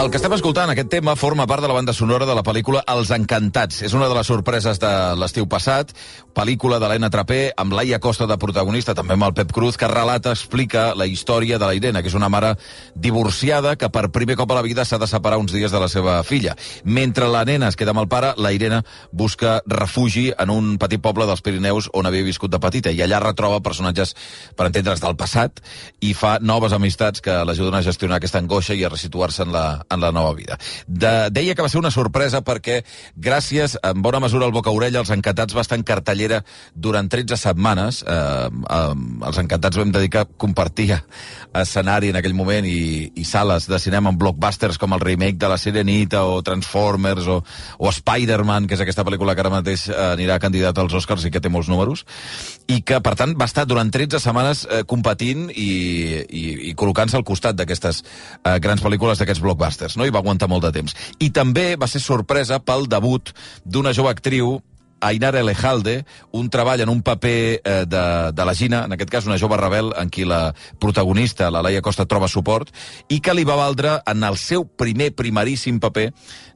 El que estem escoltant, aquest tema, forma part de la banda sonora de la pel·lícula Els Encantats. És una de les sorpreses de l'estiu passat, pel·lícula de l'Ena Trapé, amb Laia Costa de protagonista, també amb el Pep Cruz, que relata, explica la història de la Irene, que és una mare divorciada que per primer cop a la vida s'ha de separar uns dies de la seva filla. Mentre la nena es queda amb el pare, la Irene busca refugi en un petit poble dels Pirineus on havia viscut de petita, i allà retroba personatges, per entendre's, del passat, i fa noves amistats que l'ajuden a gestionar aquesta angoixa i a resituar-se en la, en la nova vida. De, deia que va ser una sorpresa perquè, gràcies, en bona mesura, al Boca Orella, els Encantats va estar en cartellera durant 13 setmanes. Eh, eh, els Encantats vam dedicar a compartir escenari en aquell moment i, i sales de cinema amb blockbusters com el remake de La Sirenita o Transformers o, o Spider-Man, que és aquesta pel·lícula que ara mateix eh, anirà candidat als Oscars i que té molts números, i que, per tant, va estar durant 13 setmanes eh, competint i, i, i col·locant-se al costat d'aquestes eh, grans pel·lícules d'aquests blockbusters, no? i va aguantar molt de temps. I també va ser sorpresa pel debut d'una jove actriu Ainara Elejalde, un treball en un paper eh, de, de la Gina, en aquest cas una jove rebel en qui la protagonista, la Laia Costa, troba suport, i que li va valdre en el seu primer primeríssim paper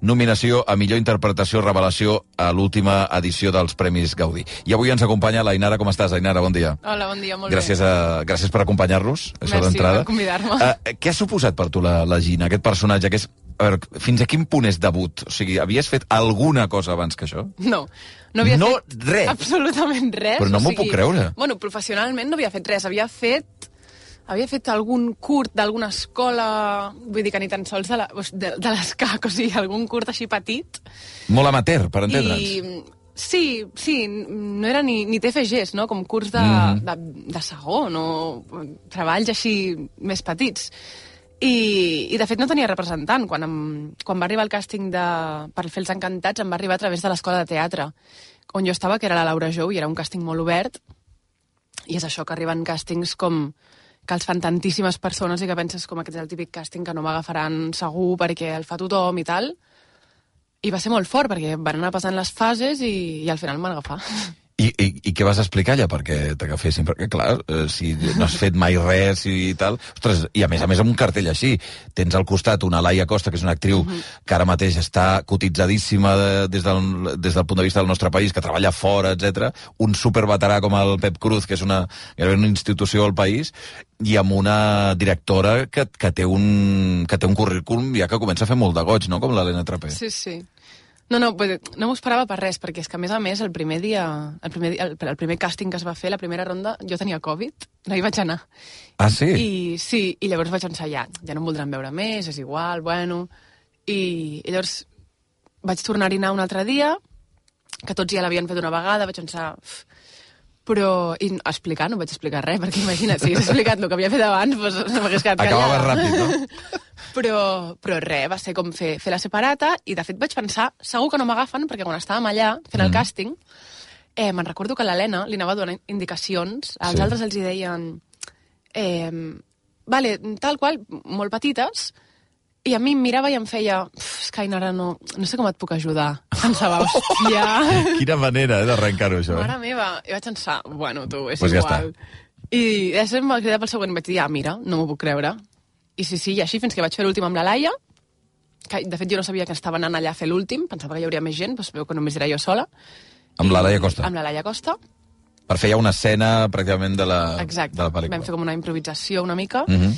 nominació a millor interpretació revelació a l'última edició dels Premis Gaudí. I avui ens acompanya l'Ainara. Com estàs, Ainara? Bon dia. Hola, bon dia, molt gràcies bé. A, gràcies per acompanyar-nos, això Merci d'entrada. per convidar-me. Uh, què ha suposat per tu la, la Gina, aquest personatge que és a veure, fins a quin punt és debut? O sigui, havies fet alguna cosa abans que això? No, no havia No, fet res. absolutament res. Però no m'ho sigui, puc creure. Bueno, professionalment no havia fet res. Havia fet havia fet algun curt d'alguna escola, vull dir que ni tan sols de, la, de, de l'ESCAC, o sigui, algun curt així petit. Molt amateur, per entendre'ns. I sí, sí, no era ni, ni TFGs, no? Com curs de, Mhm. de, de segon o treballs així més petits. I, I, de fet, no tenia representant. Quan, em, quan va arribar el càsting de, per fer els Encantats, em va arribar a través de l'escola de teatre, on jo estava, que era la Laura Jou, i era un càsting molt obert. I és això, que arriben càstings com que els fan tantíssimes persones i que penses com aquest és el típic càsting que no m'agafaran segur perquè el fa tothom i tal. I va ser molt fort, perquè van anar passant les fases i, i al final em van agafar. I, i, I què vas explicar allà perquè t'agafessin? Perquè, clar, eh, si no has fet mai res i tal... Ostres, i a més a més amb un cartell així, tens al costat una Laia Costa, que és una actriu que ara mateix està cotitzadíssima de, des, del, des del punt de vista del nostre país, que treballa fora, etc. Un superveterà com el Pep Cruz, que és una, una institució al país, i amb una directora que, que, té un, que té un currículum ja que comença a fer molt de goig, no?, com l'Helena Trapé. Sí, sí. No, no, no m'ho esperava per res, perquè és que, a més a més, el primer dia, el primer, dia, el, el primer càsting que es va fer, la primera ronda, jo tenia Covid, no hi vaig anar. Ah, sí? I sí, i llavors vaig pensar, ja, ja no em voldran veure més, és igual, bueno... I, i llavors vaig tornar-hi anar un altre dia, que tots ja l'havien fet una vegada, vaig pensar... "Uf", Però, i explicar, no vaig explicar res, perquè imagina't, si hagués explicat el que havia fet abans, doncs no m'hagués quedat Acabava callada. ràpid, no? Però, però res, va ser com fer, fer la separata i de fet vaig pensar, segur que no m'agafen perquè quan estàvem allà fent el Mm. càsting eh, me'n recordo que l'Helena li anava donant indicacions, als Sí. altres els hi deien eh, vale, tal qual, molt petites i a mi em mirava i em feia "Uf, és que Ainara no, no sé com et puc ajudar pensava, hòstia Quina manera eh, d'arrencar-ho, això. Mare Eh? meva, i vaig pensar, bueno, tu, és Pues ja igual. I després em va cridar pel següent vaig dir, ah, mira, no m'ho puc creure. I sí, sí, i així fins que vaig fer l'últim amb la Laia, que de fet jo no sabia que estava anant allà a fer l'últim, pensava que hi hauria més gent, doncs veu que només era jo sola. Amb la Laia Costa. Amb la Laia Costa, Per fer ja una escena pràcticament de la, exacte. de la pel·lícula. Vam fer com una improvisació una mica Mhm.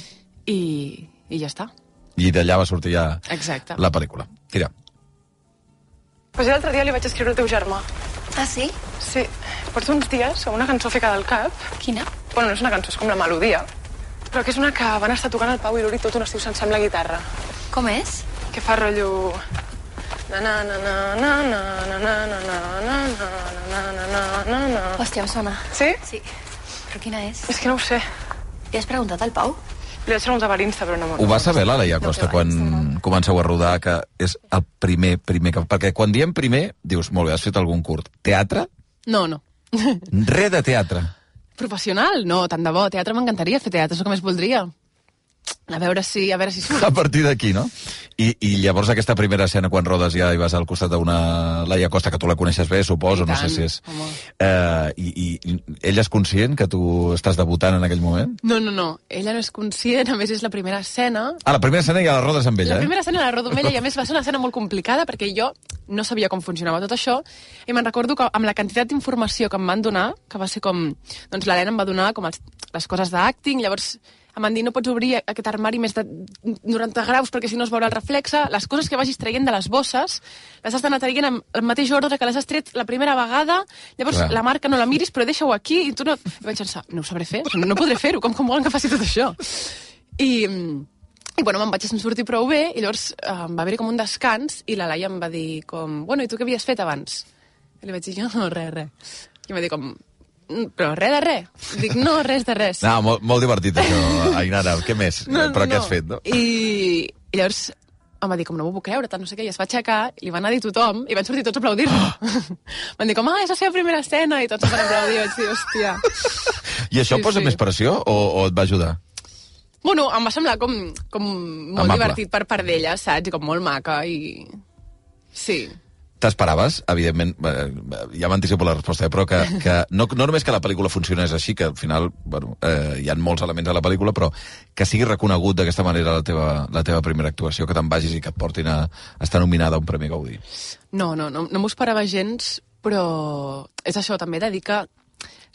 i, i ja està. I d'allà va sortir ja Exacte. la pel·lícula. Tira. Pues l'altre dia li vaig escriure al teu germà. Ah, sí? Sí. Porto uns dies amb una cançó fica del cap. Quina? Bueno, no és una cançó, és com la melodia. Però que és una que van estar tocant el Pau i l'Uri tot un estiu sense amb la guitarra. Com és? Que fa rotllo... Hòstia, em sona. Sí? Sí. Però quina és? És que no ho sé. Li has preguntat al Pau? Li vaig preguntar per Insta, però no Ho va saber la Laia Costa quan comenceu a rodar, que és el primer, primer que... Perquè quan diem primer, dius, molt bé, has fet algun curt. Teatre? No, no. Res de teatre. Professional? No, tant de bo. Teatre m'encantaria fer teatre, és el que més voldria. A veure si, a veure si surt. A partir d'aquí, no? I, I llavors aquesta primera escena quan rodes ja i vas al costat d'una Laia Costa, que tu la coneixes bé, suposo, no sé si és... home. Eh, i, I ella és conscient que tu estàs debutant en aquell moment? No, no, no. Ella no és conscient, a més és la primera escena. Ah, la primera escena ja la rodes amb ella, La eh? primera escena la rodo amb ella i a més va ser una escena molt complicada perquè jo no sabia com funcionava tot això i me'n recordo que amb la quantitat d'informació que em van donar, que va ser com... Doncs l'Helena em va donar com els, les coses d'acting, llavors em van dir no pots obrir aquest armari més de 90 graus perquè si no es veurà el reflexe. Les coses que vagis traient de les bosses les has d'anar traient amb el mateix ordre que les has tret la primera vegada, llavors Clar. la marca no la miris però deixa-ho aquí i tu no... I vaig pensar, no ho sabré fer, no, no podré fer-ho, com, com volen que faci tot això? I, i bueno, me'n vaig sortir prou bé i llavors eh, va haver-hi com un descans i la Laia em va dir com, bueno, i tu què havies fet abans? I li vaig dir, jo no, res, res. I em va dir com, "Mm, però res de res. Dic, no, res de res. No, molt, molt divertit això, Ainara. Què més? Però què has fet, no? I, i llavors em va dir, com no m'ho puc creure, tant no sé què, i es va aixecar, i van anar a dir tothom, i van sortir tots a aplaudir-lo. van dir com, ah, és la seva primera escena, i tots van aplaudir, vaig dir, hòstia. I això Sí, posa sí. més pressió o, o et va ajudar? Bueno, em va semblar com, com molt Amable. divertit per part d'ella, saps? I com molt maca, i... Sí. T'esperaves, evidentment, eh, ja m'anticipo la resposta, eh, però que, que no, no només que la pel·lícula funcionés així, que al final bueno, eh, hi ha molts elements a la pel·lícula, però que sigui reconegut d'aquesta manera la teva, la teva primera actuació, que te'n vagis i que et portin a, a estar nominada a un Premi Gaudí. No, no, no, no m'ho esperava gens, però és això, també de dir que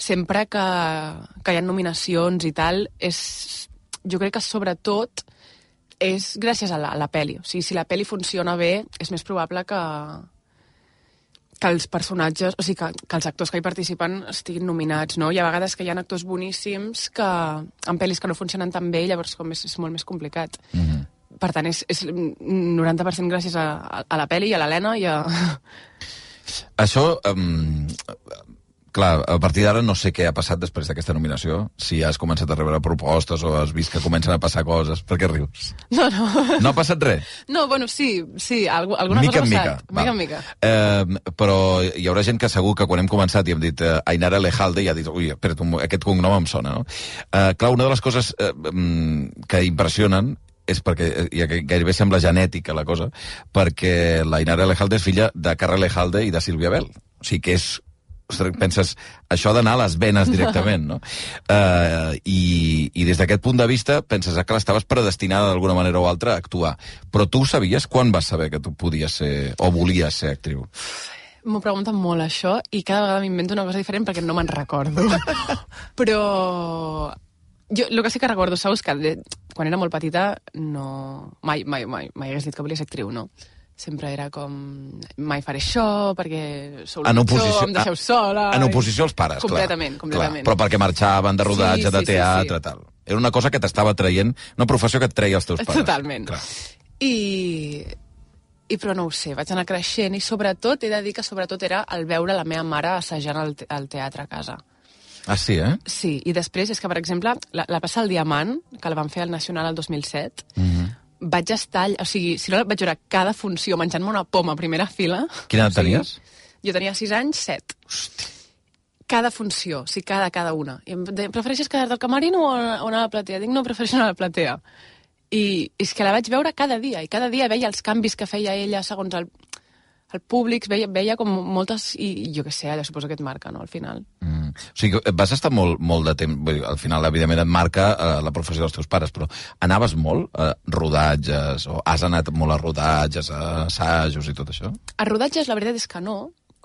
sempre que, que hi ha nominacions i tal, és, jo crec que sobretot és gràcies a la, a la pel·li. O sigui, si la pel·li funciona bé, és més probable que, que els personatges, o sigui, que, que els actors que hi participen estiguin nominats, no? Hi ha vegades que hi ha actors boníssims que en pel·lis que no funcionen tan bé, llavors com és, és molt més complicat. Mm -hmm. Per tant, és, és 90% gràcies a, a, a la pel·li i a l'Helena i a... Això, um, clar, a partir d'ara no sé què ha passat després d'aquesta nominació, si has començat a rebre propostes o has vist que comencen a passar coses. Per què rius? No, no. No ha passat res? No, bueno, sí, sí, algu- alguna mica cosa ha mica. passat. Mica en mica. Eh, però hi haurà gent que segur que quan hem començat i hem dit eh, Ainara Lejalde i ha dit, ui, mo- aquest cognom em sona, no? Eh, clar, una de les coses eh, mm, que impressionen és perquè eh, ja gairebé sembla genètica la cosa, perquè la Ainara Lejalde és filla de Carra Lejalde i de Sílvia Bell. O sigui que és ostres, penses, això ha d'anar a les venes directament, no? Uh, i, I des d'aquest punt de vista penses que l'estaves predestinada d'alguna manera o altra a actuar. Però tu sabies quan vas saber que tu podies ser, o volies ser actriu? M'ho pregunten molt, això, i cada vegada m'invento una cosa diferent perquè no me'n recordo. Però... Jo el que sí que recordo, saps, que de, quan era molt petita no... Mai, mai, mai, mai hagués dit que volia ser actriu, no? Sempre era com... Mai faré això, perquè sou En oposició, em deixeu sola... En oposició als pares, Completament, clar. completament. Clar, però perquè marxaven de rodatge, Sí, de sí, sí, teatre, sí. tal. Era una cosa que t'estava traient, una professió que et treia els teus pares. Totalment. Clar. I, I però no ho sé, vaig anar creixent i sobretot, he de dir que sobretot era el veure la meva mare assajant al, te al teatre a casa. Ah, sí, eh? Sí, i després és que, per exemple, la, la passa al Diamant, que la van fer al Nacional el 2007, mm. -hmm. Vaig estar... O sigui, si no vaig veure cada funció menjant-me una poma a primera fila... Quina edat o sigui, tenies? Jo tenia 6 anys, 7. Cada funció, o sigui, cada, cada una. I em deia, prefereixes quedar-te al camerino o, o anar a la platea? Dic, no, prefereixo anar a la platea. I és que la vaig veure cada dia, i cada dia veia els canvis que feia ella segons el, el públic, veia, veia com moltes... I, jo què sé, allò suposo que et marca, no?, al final. Mm. O sigui, vas estar molt, molt de temps... Vull dir, al final, evidentment, et marca eh, la professió dels teus pares, però anaves molt a rodatges, o has anat molt a rodatges, a assajos i tot això? A rodatges la veritat és que no,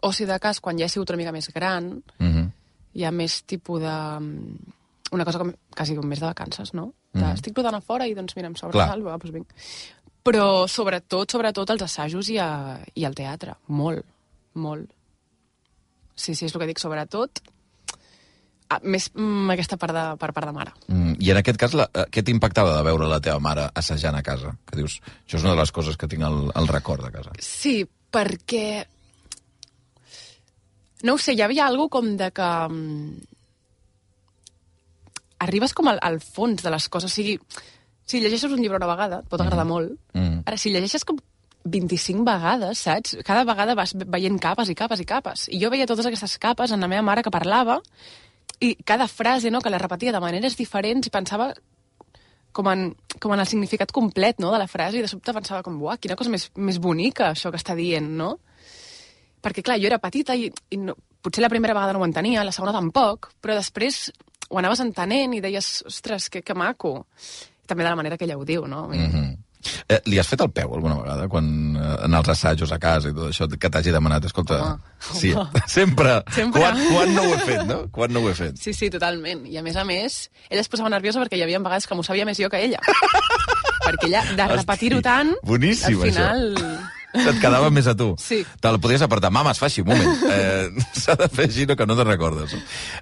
o si de cas, quan ja he sigut una mica més gran, Mm -hmm. hi ha més tipus de... mm, Una cosa com, quasi com més de vacances, no? De, Mhm. Estic rodant a fora i doncs mira, em sobra Clar. va, doncs vinc. Però sobretot, sobretot els assajos i, a, i al teatre. Molt, molt. Sí, sí, és el que dic, sobretot. Ah, més mm, aquesta part de, per part de mare. Mm, I en aquest cas, la, eh, què t'impactava de veure la teva mare assajant a casa? Que dius, això és una de les coses que tinc al, al record de casa. Sí, perquè... No ho sé, hi havia alguna com de que... mm, Arribes com al, al fons de les coses. O sigui, si llegeixes un llibre una vegada, et pot agradar molt. Mm. Ara, si llegeixes com 25 vegades, saps? Cada vegada vas veient capes i capes i capes. I jo veia totes aquestes capes en la meva mare que parlava i cada frase, no?, que la repetia de maneres diferents i pensava com en, com en el significat complet no, de la frase i de sobte pensava com, uah, quina cosa més, més bonica això que està dient, no? Perquè, clar, jo era petita i, i no, potser la primera vegada no ho entenia, la segona tampoc, però després ho anaves entenent i deies, ostres, que, que maco. També de la manera que ella ho diu, no? Mm -hmm. eh, li has fet el peu alguna vegada, quan eh, en els assajos a casa i tot això, que t'hagi demanat, escolta... Home, sí, home. sempre. Sempre. Quan, quan no ho he fet, no? Quan no ho he fet? Sí, sí, totalment. I a més a més, ella es posava nerviosa perquè hi havia vegades que m'ho sabia més jo que ella. perquè ella, de repetir-ho tant, boníssim, al final... Et quedava més a tu. Sí. Te la podies apartar. Mama, es fa així, un moment. Eh, S'ha de fer així, no, que no te'n recordes.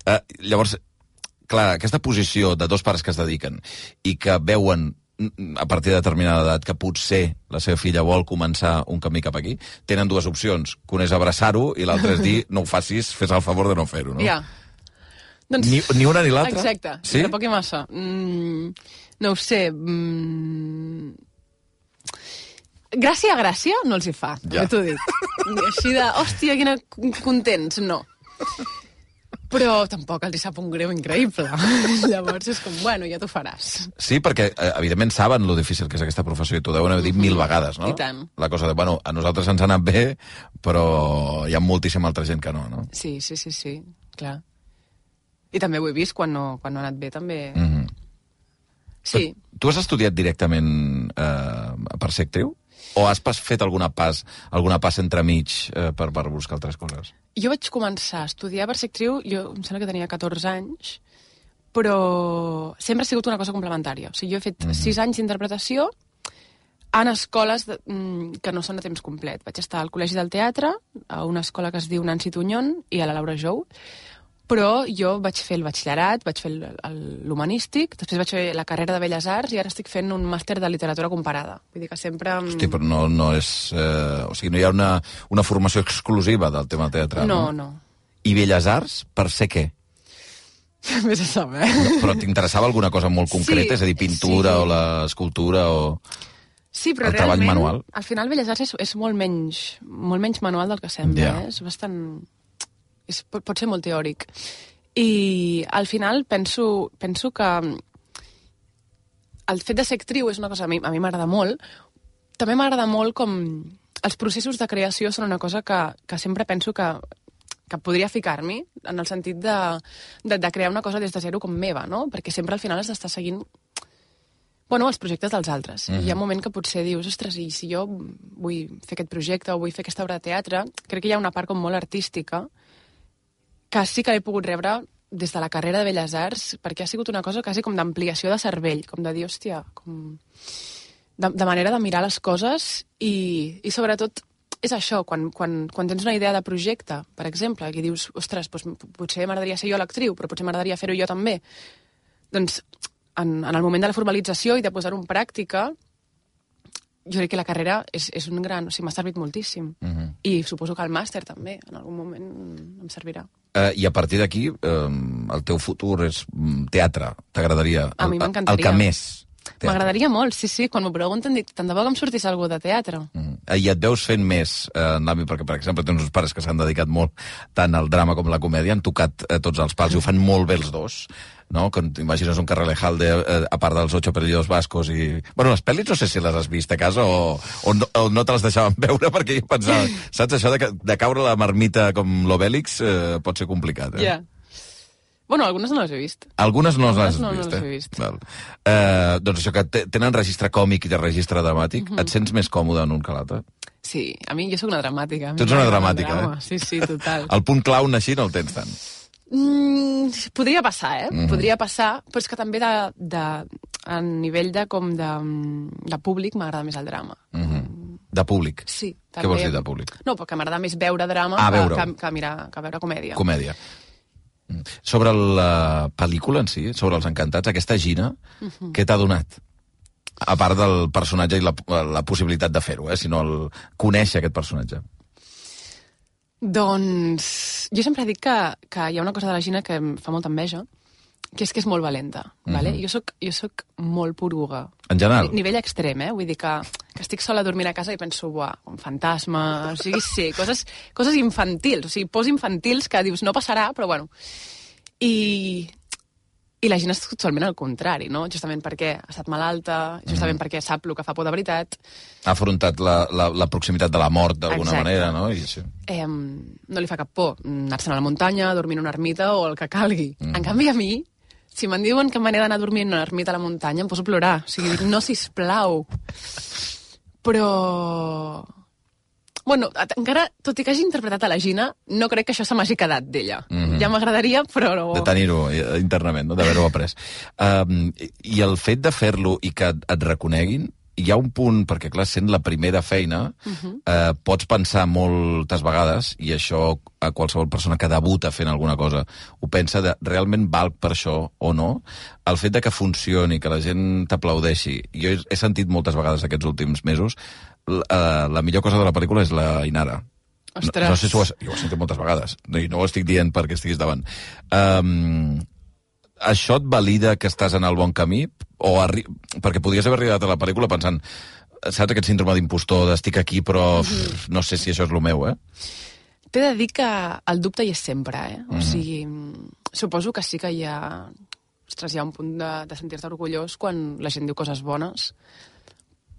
Eh, llavors, clar, aquesta posició de dos pares que es dediquen i que veuen a partir de determinada edat que potser la seva filla vol començar un camí cap aquí, tenen dues opcions, que una és abraçar-ho i l'altra és dir no ho facis, fes el favor de no fer-ho, no? Ja. Doncs... Ni, ni una ni l'altra? Exacte, Sí? entre poc i massa. Mm, no ho sé. Mm... Gràcia a gràcia no els hi fa, Ja. ja. t'ho dic. Així de, hòstia, quina contents, no. Però tampoc els sap un greu increïble. Llavors és com, bueno, ja t'ho faràs. Sí, perquè, eh, evidentment, saben lo difícil que és aquesta professió i t'ho deuen haver dit mil vegades, no? I tant. La cosa de, bueno, a nosaltres ens ha anat bé, però hi ha moltíssima altra gent que no, no? Sí, sí, sí, sí, clar. I també ho he vist quan no, quan no ha anat bé, també. Mm -hmm. Sí, Tu has estudiat directament eh, per ser actriu? O has pas fet alguna pas, alguna pas entremig eh, per, per buscar altres coses? Jo vaig començar a estudiar per ser actriu, jo em sembla que tenia 14 anys, però sempre ha sigut una cosa complementària. O sigui, jo he fet 6 anys d'interpretació en escoles de, mm, que no són de temps complet. Vaig estar al Col·legi del Teatre, a una escola que es diu Nancy Tunyón i a la Laura Jou, però jo vaig fer el batxillerat, vaig fer l'humanístic, després vaig fer la carrera de Belles Arts i ara estic fent un màster de literatura comparada. Vull dir que sempre... Hosti, però no, no és... Eh, o sigui, no hi ha una, una formació exclusiva del tema teatral, No, no. I Belles Arts, per ser què? Vés a saber. No, però t'interessava alguna cosa molt concreta? Sí, és a dir, pintura sí. o l'escultura o... Sí, però El realment, manual. al final Belles Arts és, és molt, menys, molt menys manual del que sembla, Ja. eh? És bastant... És, pot, pot ser molt teòric. I al final penso, penso que el fet de ser actriu és una cosa a mi a mi m'agrada molt. També m'agrada molt com els processos de creació són una cosa que, que sempre penso que, que podria ficar-m'hi, en el sentit de, de, de crear una cosa des de zero com meva, no? Perquè sempre al final has d'estar seguint bueno, els projectes dels altres. Mm -hmm. Hi ha un moment que potser dius, ostres, i si jo vull fer aquest projecte o vull fer aquesta obra de teatre, crec que hi ha una part com molt artística que sí que l'he pogut rebre des de la carrera de Belles Arts, perquè ha sigut una cosa quasi com d'ampliació de cervell, com de dir, hòstia, com... De, de manera de mirar les coses i, i sobretot és això, quan, quan, quan tens una idea de projecte, per exemple, que dius, ostres, doncs, potser m'agradaria ser jo l'actriu, però potser m'agradaria fer-ho jo també. Doncs en, en el moment de la formalització i de posar-ho en pràctica, jo crec que la carrera és, és un gran... O sigui, m'ha servit moltíssim. Uh -huh. I suposo que el màster també, en algun moment em servirà. Eh, I a partir d'aquí, eh, el teu futur és mm, teatre, t'agradaria? A mi El- m'encantaria. El que més? M'agradaria molt, sí, sí. Quan m'ho pregunten dic, tant de bo que em sortís algú de teatre. Mm. Eh, I et veus fent més eh, l'àmbit, perquè, per exemple, tens uns pares que s'han dedicat molt tant al drama com a la comèdia, han tocat eh, tots els pals i ho fan molt bé els dos, no? Quan t'imagines un Carrelejalde, eh, a part dels ocho apellidos vascos i... Bueno, les pel·lis no sé si les has vist a casa o, o, no, o no te les deixaven veure perquè jo pensava, saps, això de, de caure la marmita com l'Obèlix eh, pot ser complicat, eh? Ja. Bueno, algunes no les he vist. Algunes no les Algunes has no, no vist, les eh? he vist. Val. Eh, doncs això, que te- tenen registre còmic i de registre dramàtic, Mhm. et sents més còmode en un que l'altre? Sí, a mi jo sóc una dramàtica. Tu ets una dramàtica, eh? Sí, sí, total. El punt clown així no el tens tant. Mm, podria passar, eh? Mhm. Podria passar, però és que també de, de, a nivell de, com de, de públic m'agrada més el drama. Mm -hmm. De públic. Sí, Què també. vols dir de públic? No, perquè m'agrada més veure drama Ah, que, veure-ho. que, que, mirar, que veure comèdia. Comèdia. Mm. Sobre la pel·lícula en si, sobre els encantats, aquesta gira, Mhm. què t'ha donat? A part del personatge i la, la possibilitat de fer-ho, eh? sinó el conèixer aquest personatge. Doncs jo sempre dic que, que hi ha una cosa de la Gina que em fa molta enveja, que és que és molt valenta. Vale? jo, soc, jo soc molt poruga. En general. Ni- Nivell extrem, eh? Vull dir que, que estic sola dormint a casa i penso, buah, un fantasma, o sigui, sí, coses, coses infantils, o sigui, pos infantils que dius, no passarà, però bueno. I, I la Gina és totalment al contrari, no? Justament perquè ha estat malalta, justament perquè sap el que fa por de veritat. Ha afrontat la, la, la proximitat de la mort d'alguna manera, no? I això. Eh, no li fa cap por anar-se'n a la muntanya, dormir en una ermita o el que calgui. Mm. En canvi, a mi, si me'n diuen que me n'he d'anar a dormir en una ermita a la muntanya, em poso a plorar. O sigui, dic, no, sisplau. Però... Bueno, encara, tot i que hagi interpretat a la Gina, no crec que això se m'hagi quedat d'ella. Mm. -hmm. Ja m'agradaria, però... No. de tenir-ho eh, internament, no? d'haver-ho après. Um, I el fet de fer-lo i que et reconeguin, hi ha un punt, perquè clar, sent la primera feina, uh -huh. eh, pots pensar moltes vegades, i això a qualsevol persona que debuta fent alguna cosa ho pensa, de realment val per això o no, el fet de que funcioni, que la gent t'aplaudeixi, jo he, he sentit moltes vegades aquests últims mesos, la, eh, la millor cosa de la pel·lícula és la Inara. No, Ostres. no sé si ho has, jo ho he sentit moltes vegades, no, i no ho estic dient perquè estiguis davant. Um, això et valida que estàs en el bon camí? O arri... Perquè podries haver arribat a la pel·lícula pensant saps aquest síndrome d'impostor, d'estic aquí, però pff, no sé si això és el meu, eh? T'he de dir que el dubte hi és sempre, eh? Mhm. O sigui, suposo que sí que hi ha... Ostres, hi ha un punt de, de sentir-te orgullós quan la gent diu coses bones,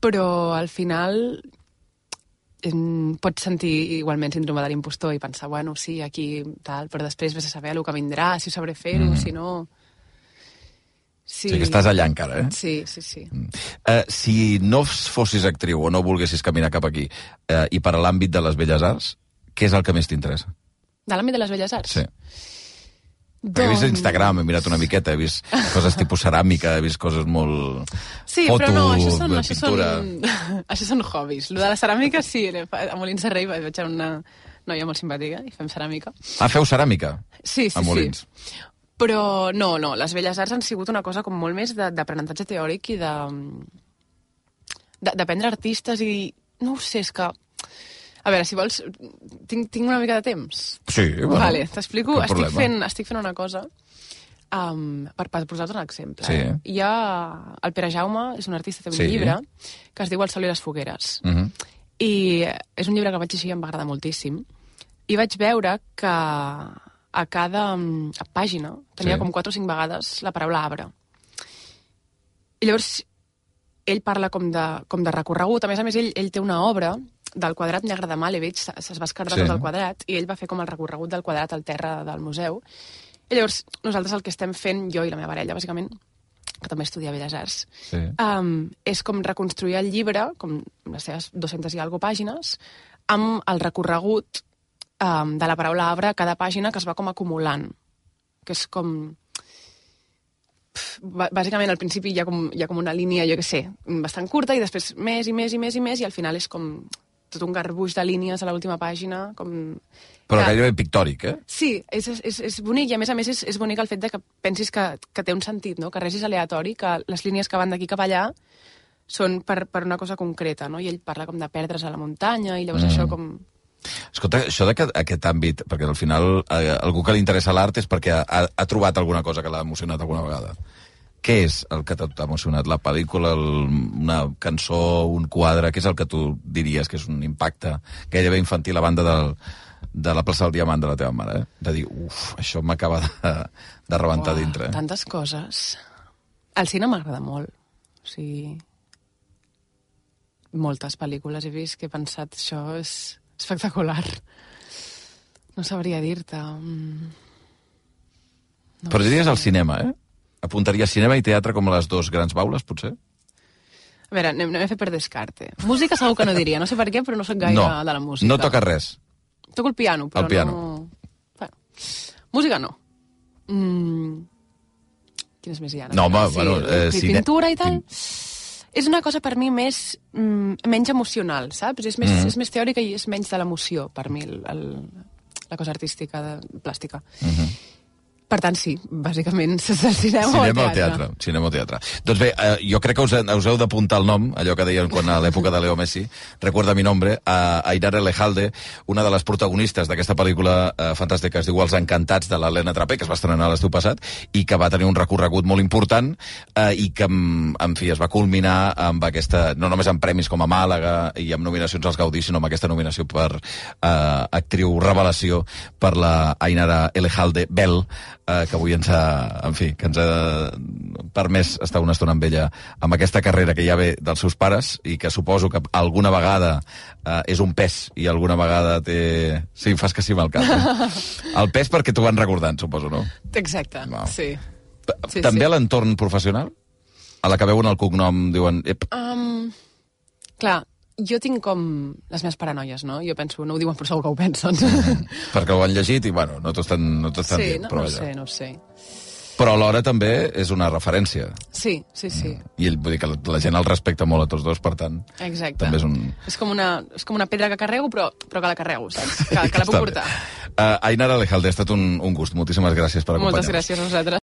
però al final em, pots sentir igualment síndrome de l'impostor i pensar, bueno, sí, aquí tal, però després vés a saber el que vindrà, si ho sabré fer-ho, Mhm. si no... Sí. O sigui que estàs allà encara, eh? Sí, sí, sí. Uh, si no fossis actriu o no volguessis caminar cap aquí uh, i per a l'àmbit de les belles arts, què és el que més t'interessa? De l'àmbit de les belles arts? Sí. Perquè he vist a Instagram, he mirat una miqueta, he vist coses tipus ceràmica, he vist coses molt... Sí, Foto, però no, això són, això pintura. són, això són hobbies. Lo de la ceràmica, sí, a Molins de Rei vaig veure una noia molt simpàtica i fem ceràmica. Ah, feu ceràmica? Sí, sí, A Molins. sí. Però no, no, les belles arts han sigut una cosa com molt més d'aprenentatge teòric i de de- d'aprendre artistes i... No ho sé, és que... A veure, si vols... Tinc, tinc una mica de temps? Sí, bueno, vale, t'explico. Estic fent, estic fent una cosa um, per, per posar-te un exemple. Sí. Eh? Hi ha... El Pere Jaume és un artista, té un Sí. llibre que es diu El sol i les fogueres. Uh -huh. I és un llibre que vaig llegir i em va agradar moltíssim. I vaig veure que a cada mm, pàgina tenia Sí. com quatre o cinc vegades la paraula arbre. I llavors ell parla com de, com de recorregut. A més a més, ell, ell té una obra del quadrat negre de Malevich, se- es va esquerdar Sí. tot el quadrat, i ell va fer com el recorregut del quadrat al terra del museu. I llavors, nosaltres el que estem fent, jo i la meva parella, bàsicament, que també estudia Belles Arts, Sí. um, és com reconstruir el llibre, com les seves 200 i alguna pàgines, amb el recorregut um, de la paraula arbre a cada pàgina que es va com acumulant. Que és com... Pff, bà- Bàsicament, al principi hi ha, com, hi ha com una línia, jo què sé, bastant curta, i després més i més i més i més, i al final és com tot un garbuix de línies a l'última pàgina, com... Però que- gairebé pictòric, eh? Sí, és, és, és bonic i a més a més és, és bonic el fet de que pensis que, que té un sentit, no? que res és aleatori, que les línies que van d'aquí cap allà són per, per una cosa concreta, no? I ell parla com de perdre's a la muntanya i llavors mm. això com... Escolta, això d'aquest aquest àmbit, perquè al final eh, algú que li interessa l'art és perquè ha, ha trobat alguna cosa que l'ha emocionat alguna vegada. Què és el que t'ha emocionat? La pel·lícula, el, una cançó, un quadre? Què és el que tu diries que és un impacte gairebé infantil a banda del, de la plaça del Diamant de la teva mare? Eh? De dir, uf, això m'acaba de, de rebentar Uah, dintre. Eh? Tantes coses. El cine m'agrada molt. O sigui... Moltes pel·lícules he vist que he pensat això és espectacular. No sabria dir-te. Mm. No Però diries al cinema, eh? Apuntaria cinema i teatre com les dos grans baules, potser? A veure, anem, a fer per descarte. Música segur que no diria, no sé per què, però no sóc gaire no, de la música. no toca res. Toco el piano, però El piano. no... Bueno, música no. Mm. Quines més hi ha? No, home, sí, bueno, eh, cine- Pintura i tal... És una cosa per mi més... Mm, menys emocional, saps? És més, Mhm. és més teòrica i és menys de l'emoció, per mi, el, el, la cosa artística, de, plàstica. Mhm. Per tant, sí, bàsicament, cinema, Cinema o o teatre. Cinema o teatre. Doncs bé, eh, jo crec que us, us heu d'apuntar el nom, allò que deien quan a l'època de Leo Messi, recuerda mi nombre, a Ainara Lejalde, una de les protagonistes d'aquesta pel·lícula eh, fantàstica que es diu Els Encantats de l'Helena Trapé, que es va estrenar l'estiu passat, i que va tenir un recorregut molt important eh, i que, en, en fi, es va culminar amb aquesta, no només amb premis com a Màlaga i amb nominacions als Gaudí, sinó amb aquesta nominació per eh, actriu revelació per la Ainara Elejalde Bell, eh, que avui ens ha, en fi, que ens ha permès estar una estona amb ella amb aquesta carrera que ja ve dels seus pares i que suposo que alguna vegada eh, és un pes i alguna vegada té... Sí, fas que sí amb el cap. Eh? El pes perquè t'ho van recordant, suposo, no? Exacte, Wow. sí. Sí, També sí. a l'entorn professional? A la que veuen el cognom diuen... Ep, Um, clar, jo tinc com les meves paranoies, no? Jo penso, no ho diuen, però segur que ho pensen. perquè ho han llegit i, bueno, no t'ho estan, no estan sí, dient. no, però, no ho sé, no ho sé. però alhora també és una referència. Sí, sí, sí. I ell, vull dir que la, gent el respecta molt a tots dos, per tant, Exacte. també és un... És com una, és com una pedra que carrego, però, però que la carrego, saps? Que, que la puc portar. Uh, Ainara Lejalde, ha estat un, un gust. Moltíssimes gràcies per acompanyar-nos. Moltes gràcies a vosaltres.